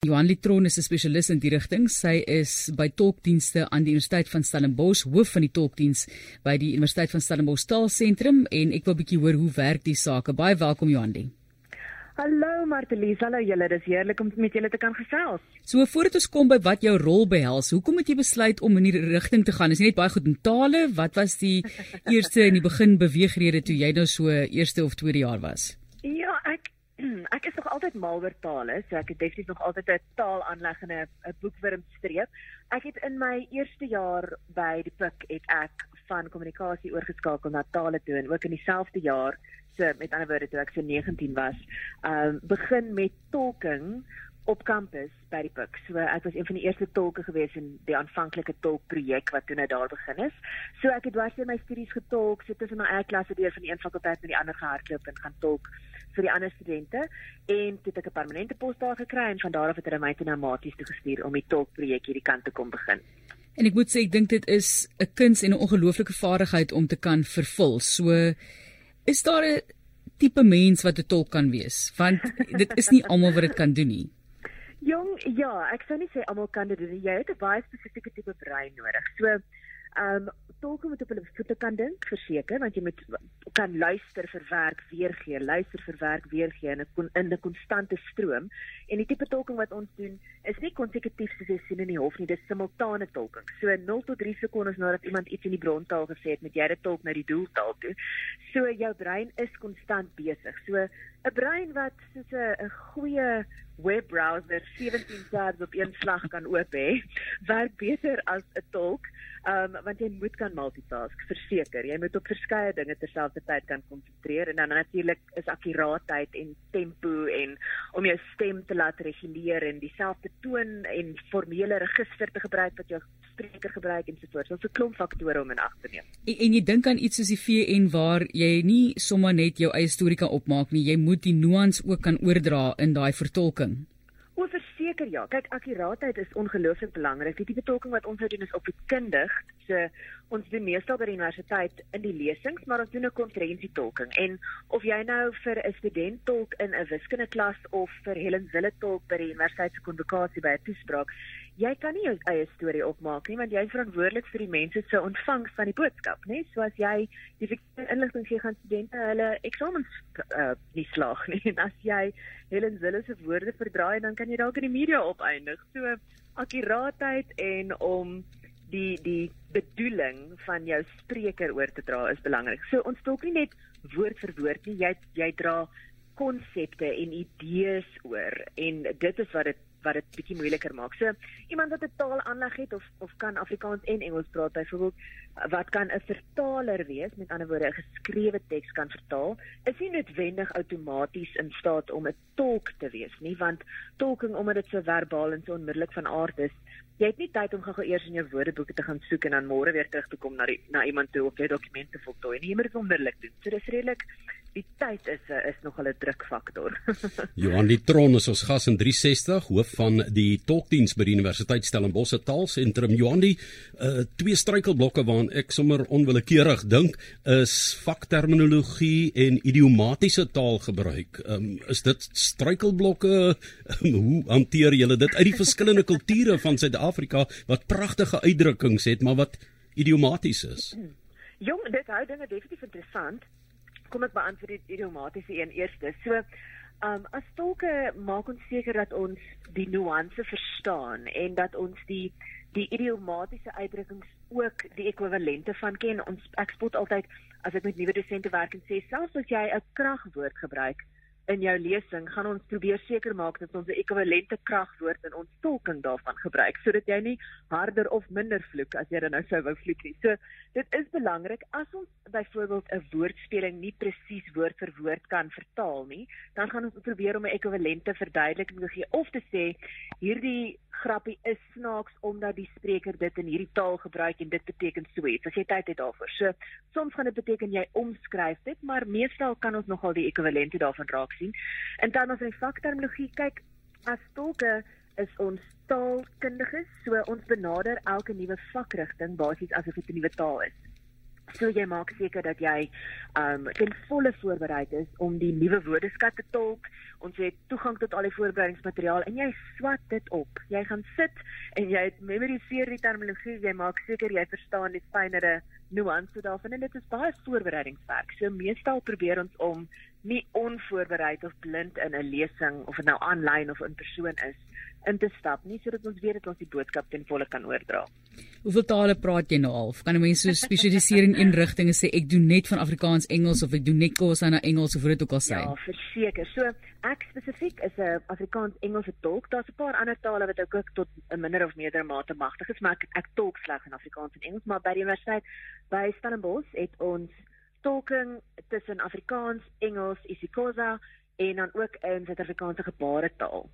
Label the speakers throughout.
Speaker 1: Johan Litron is 'n spesialis in die rigting. Sy is by tolkdienste aan die Universiteit van Stellenbosch, hoof van die tolkdiens by die Universiteit van Stellenbosch Taalsentrum en ek wil 'n bietjie hoor hoe werk die sake. Baie welkom Johan.
Speaker 2: Hallo Martelies, hallo julle. Dis heerlik om met julle te kan gesels.
Speaker 1: So voordat ons kom by wat jou rol behels, hoekom het jy besluit om in hierdie rigting te gaan? Is nie net baie goed in tale? Wat was die eerste in die begin beweegrede toe jy nou so eerste of tweede jaar was?
Speaker 2: Nog altyd mal oor tale, so ek het definitief nog altyd 'n taalaanleg en 'n boekwurm streep. Ek het in my eerste jaar by die PUK het ek van kommunikasie oorgeskakel na tale toe en ook in dieselfde jaar, so met ander woorde toe ek so 19 was, um, begin met tolking op kampus by die PUK. So ek was een van die eerste tolke gewees in die aanvanklike tolkprojek wat toe nou daar begin is. So ek het dwars deur my studies getolk, so tussen my eie klasse deur van die een fakulteit met die ander gehardloop en gaan tolk vir die ander studente en toe het ek 'n permanente pos daar gekry en van daar af het hulle my toe na Maties toe gestuur om die tolkprojek hierdie kant te kom begin.
Speaker 1: En ek moet sê ek dink dit is 'n kuns en 'n ongelooflike vaardigheid om te kan vervul. So is daar 'n tipe mens wat 'n tolk kan wees? Want dit is nie almal wat dit kan doen nie.
Speaker 2: Jong, ja, ek sou nie sê almal kan dit doen nie. Jy het 'n baie spesifieke tipe brein nodig. So, ehm um, tolke moet op hulle voete kan dink, verseker, want jy moet kan luister vir werk weergee, luister vir werk weergee in 'n in 'n konstante stroom. En die tipe tolking wat ons doen is nie konsekutief soos jy sien in die hof nie, dis simultane tolking. So 0 tot 3 sekondes nadat iemand iets in die brontaal gesê het, moet jy dit tolk na die doeltaal toe. So jou brein is konstant besig. So 'n brein wat soos 'n goeie webbrowser 17 tabs op een slag kan oop hê, werk beter as 'n tolk. Um, want jy moet kan multitask, verseker. Jy moet op verskeie dinge terselfdertyd kan konsentreer en dan natuurlik is akkuraatheid en tempo en om jou stem te laat reguleer en dieselfde toon en formele register te gebruik wat jou spreker gebruik en so voort. So 'n klomp faktore om in ag te neem.
Speaker 1: En, en jy dink aan iets soos die VN waar jy nie sommer net jou eie storie kan opmaak nie, jy moet die nuance ook kan oordra in daai vertolking.
Speaker 2: O, verseker ja. Kyk, akkuraatheid is ongelooflik belangrik. Die tipe tolking wat ons nou doen is opvoedkundig. So ons doen meestal by die universiteit in die lesings, maar ons doen 'n konferensietolking. En of jy nou vir 'n student tolk in 'n wiskundeklas of vir Helen Zille tolk by die universiteit se konvokasie by 'n toespraak, jy kan nie jou eie storie opmaak nie want jy is verantwoordelik vir die mense se ontvangs van die boodskap, né? So as jy die inligting gee gaan studente hulle eksamens uh, nie slaag nie en as jy Helen Zille se woorde verdraai dan kan jy dalk in die media opeindig. So akkuraatheid en om die die bedoeling van jou spreker oor te dra is belangrik. So ons dalk nie net woord vir woord nie, jy jy dra konsepte en idees oor en dit is wat dit wat dit bietjie moeiliker maak. So iemand wat 'n taal aanleg het of of kan Afrikaans en Engels praat byvoorbeeld wat kan 'n vertaler wees, met ander woorde 'n geskrewe teks kan vertaal, is nie noodwendig outomaties in staat om 'n tolk te wees nie, want tolking omdat dit so verbaal en so onmiddellik van aard is, jy het nie tyd om gou-gou eers in jou woordeboeke te gaan soek en dan môre weer terug te kom na die na iemand toe of jy dokumente voltooi nie. Jy moet dit onmiddellik doen. So dis redelik die tyd is eh, is nog 'n drukfaktor.
Speaker 3: Johan Litron is ons gas in 360, hoof van die tolkdiens by die Universiteit Stellenbosch Taalsentrum. Johan, die uh, twee struikelblokke waaraan ek sommer onwillekeurig dink, is vakterminologie en idiomatiese taalgebruik. Um, is dit struikelblokke? Hoe hanteer julle dit uit die verskillende kulture van Suid-Afrika wat pragtige uitdrukkings het, maar wat idiomaties is?
Speaker 2: Jong, dit hou dinge definitief interessant kom ek beantwoord die idiomatiese een eerste. So, ehm um, as tolke maak ons seker dat ons die nuance verstaan en dat ons die die idiomatiese uitdrukkings ook die ekwivalente van ken. Ons ek spot altyd as ek met nuwe dosente werk en sê selfs as jy 'n kragwoord gebruik, in jou lesing gaan ons probeer seker maak dat ons 'n ekwivalente kragwoord in ons tolking daarvan gebruik sodat jy nie harder of minder vloek as jy dan nou sou wou vloek nie. So dit is belangrik as ons byvoorbeeld 'n woordspeling nie presies woord vir woord kan vertaal nie, dan gaan ons probeer om 'n ekwivalente verduideliking te gee of te sê hierdie grappie is snaaks omdat die spreker dit in hierdie taal gebruik en dit beteken so iets. As jy tyd het daarvoor. So soms gaan dit beteken jy omskryf dit, maar meestal kan ons nogal die ekwivalente daarvan raak sien. In terme van die vakterminologie, kyk, as tolke is ons taalkundiges, so ons benader elke nuwe vakrigting basies asof dit 'n nuwe taal is. So jy maak seker dat jy um ten volle voorbereid is om die nuwe woordeskat te tolk. Ons het toegang tot al die voorbereidingsmateriaal en jy swat dit op. Jy gaan sit en jy memoriseer die terminologie. Jy maak seker jy verstaan die fynere nuance daarvan en dit is baie voorbereidingswerk. So meestal probeer ons om nie onvoorbereid of blind in 'n lesing of dit nou aanlyn of in persoon is in te stap nie sodat ons weet dat ons die boodskap ten volle kan oordra.
Speaker 1: Hoeveel tale praat jy nou al? Kan 'n mens so spesialiseer in een rigting en sê ek doen net van Afrikaans Engels of ek doen net Khoisa na Engels of wat dit ook al sê?
Speaker 2: Ja, verseker. So ek spesifiek is 'n Afrikaans Engelse tolk. Daar's 'n paar ander tale wat ek ook tot 'n minder of meerder mate magtig is, maar ek, ek tolk slegs in Afrikaans en Engels, maar by die universiteit by Stellenbosch het ons tolking tussen Afrikaans, Engels, isiXhosa en dan ook in Suid-Afrikaanse gebaretaal.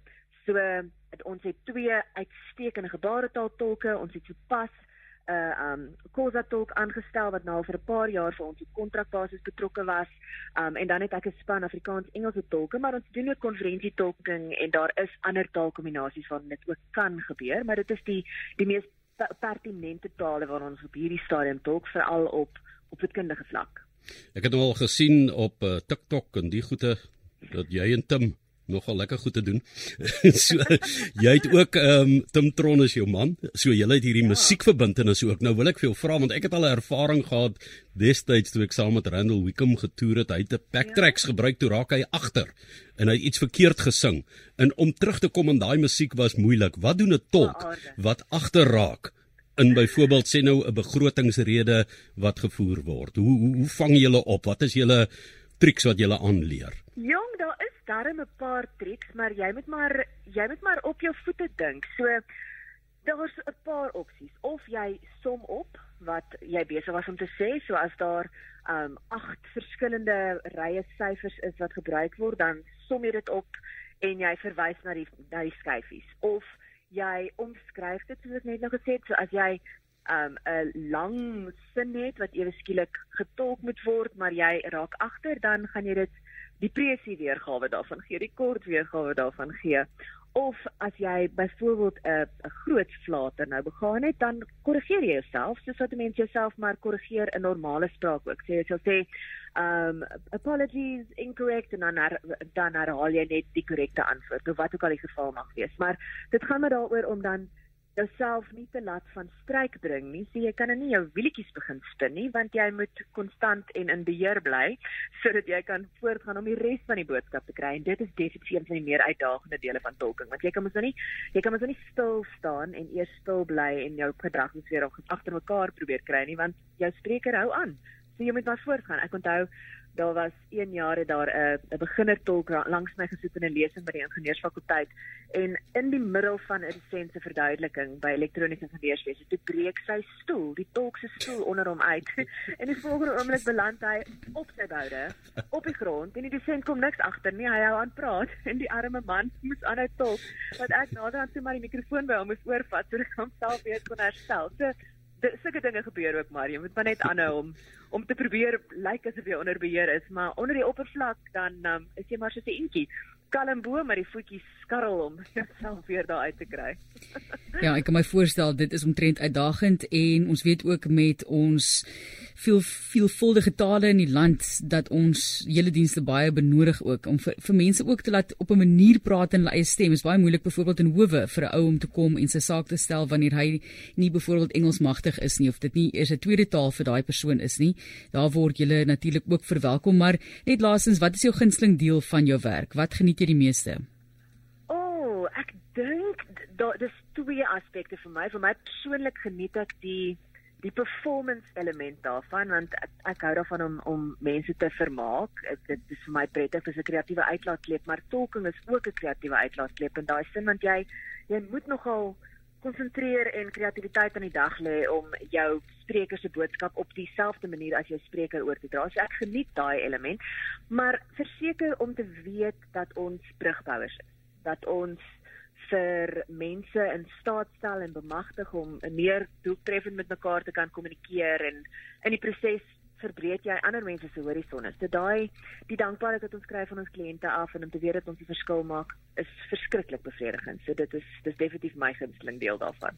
Speaker 2: So het, ons het twee uitstekende gebaretaal tolke, ons het sopas 'n uh, um Khoza tolk aangestel wat nou vir 'n paar jaar vir ons op kontrakbasis betrokke was. Um en dan het ek 'n span Afrikaans-Engelse tolke, maar ons doen ook konferensietolking en daar is ander taalkombinasies wat dit ook kan gebeur, maar dit is die die mees pertinente tale waar ons op hierdie stadium tolk veral op op opvoedkundige vlak.
Speaker 3: Ek het al gesien op uh, TikTok en die goeie dat jy en Tim nogal lekker goed te doen. so jy het ook ehm um, Tim Tron is jou man. So jy het hierdie ja. musiekverbintenis ook. Nou wil ek vir jou vra want ek het al 'n ervaring gehad destyds toe ek saam met Randall Wickham getoer het. Hy het 'n backtracks ja. gebruik toe raak hy agter en hy het iets verkeerd gesing. En om terug te kom in daai musiek was moeilik. Wat doen 'n tolk wat agter raak? In byvoorbeeld sê nou 'n begrotingsrede wat gevoer word. Hoe hoe, hoe vang julle op? Wat is julle triks wat julle aanleer?
Speaker 2: Jong, daar is darem 'n paar triks, maar jy moet maar jy moet maar op jou voete dink. So daar's 'n paar opsies. Of jy som op wat jy besig was om te sê, so as daar um agt verskillende rye syfers is wat gebruik word, dan som jy dit op en jy verwys na die na die skyfies. Of jy omskryf dit soos net nou gesê het, so as jy um 'n lang sin het wat ewe skielik getolk moet word, maar jy raak agter, dan gaan jy dit die presie weergawe daarvan gee, die kort weergawe daarvan gee. Of as jy byvoorbeeld 'n 'n groot flater nou begaan het, dan korrigeer jy jouself, soos wat mense jouself maar korrigeer in normale spraak ook. Sê jy sal sê um apologies incorrect en dan dan herhaal jy net die korrekte antwoord of wat ook al die geval mag wees. Maar dit gaan maar daaroor om dan jouself nie te laat van stryk bring nie. So jy kan nou nie jou wielietjies begin spin nie want jy moet konstant en in beheer bly sodat jy kan voortgaan om die res van die boodskap te kry. En dit is definitief een van die meer uitdagende dele van tolking want jy kan mos nou nie jy kan mos nou nie stil staan en eers stil bly en jou gedrag net weer agter mekaar probeer kry nie want jou spreker hou aan. So jy moet maar voortgaan. Ek onthou daar was 1 jaar het daar 'n 'n beginner tolk langs my gesit in 'n lesing by die ingenieursfakulteit en in die middel van 'n sense verduideliking by elektroniese ingenieurswese toe breek sy stoel, die tolk se stoel onder hom uit. en die volgende oomblik beland hy op sy boude op die grond en die dosent kom niks agter nie. Hy hou aan praat en die arme man moes aanhou tolk wat ek naderhand toe maar die mikrofoon by hom moes oorvat sodat hy homself weer kon herstel. So sulke dinge gebeur ook maar jy moet maar net aanhou om om te probeer lyk like asof jy onder beheer is maar onder die oppervlak dan um, is jy maar so 'n entjie. Kalm bo maar die voetjies skarrel om jouself weer daar uit te kry.
Speaker 1: ja, ek kan my voorstel dit is omtrent uitdagend en ons weet ook met ons veel veelvuldige tale in die land dat ons hele dienste baie benodig ook om vir, vir mense ook te laat op 'n manier praat in hulle eie stem. Dit is baie moeilik byvoorbeeld in howe vir 'n ou om te kom en sy saak te stel wanneer hy nie byvoorbeeld Engels magtig is nie of dit nie eers 'n tweede taal vir daai persoon is nie. Daar word jy natuurlik ook verwelkom, maar net laasens, wat is jou gunsteling deel van jou werk? Wat geniet jy die meeste?
Speaker 2: Dink daar dis twee aspekte vir my. Vir my persoonlik geniet ek die die performance element daarvan want ek, ek hou daarvan om om mense te vermaak. Ek, dit is vir my prettig vir 'n kreatiewe uitlaatklep, maar tolking is ook 'n kreatiewe uitlaatklep in daai sin want jy jy moet nogal konsentreer en kreatiwiteit aan die dag lê om jou spreker se boodskap op dieselfde manier as jou spreker oor te dra. So ek geniet daai element, maar verseker om te weet dat ons brugbouers is, dat ons vir mense in staat stel en bemagtig om meer doeltreffend met mekaar te kan kommunikeer en in die proses verbreek jy ander mense se horisonne. So daai die dankbaarheid wat ons kry van ons kliënte af en om te weet dat ons 'n verskil maak is verskriklik bevredigend. So dit is dis definitief my gunsteling deel daarvan.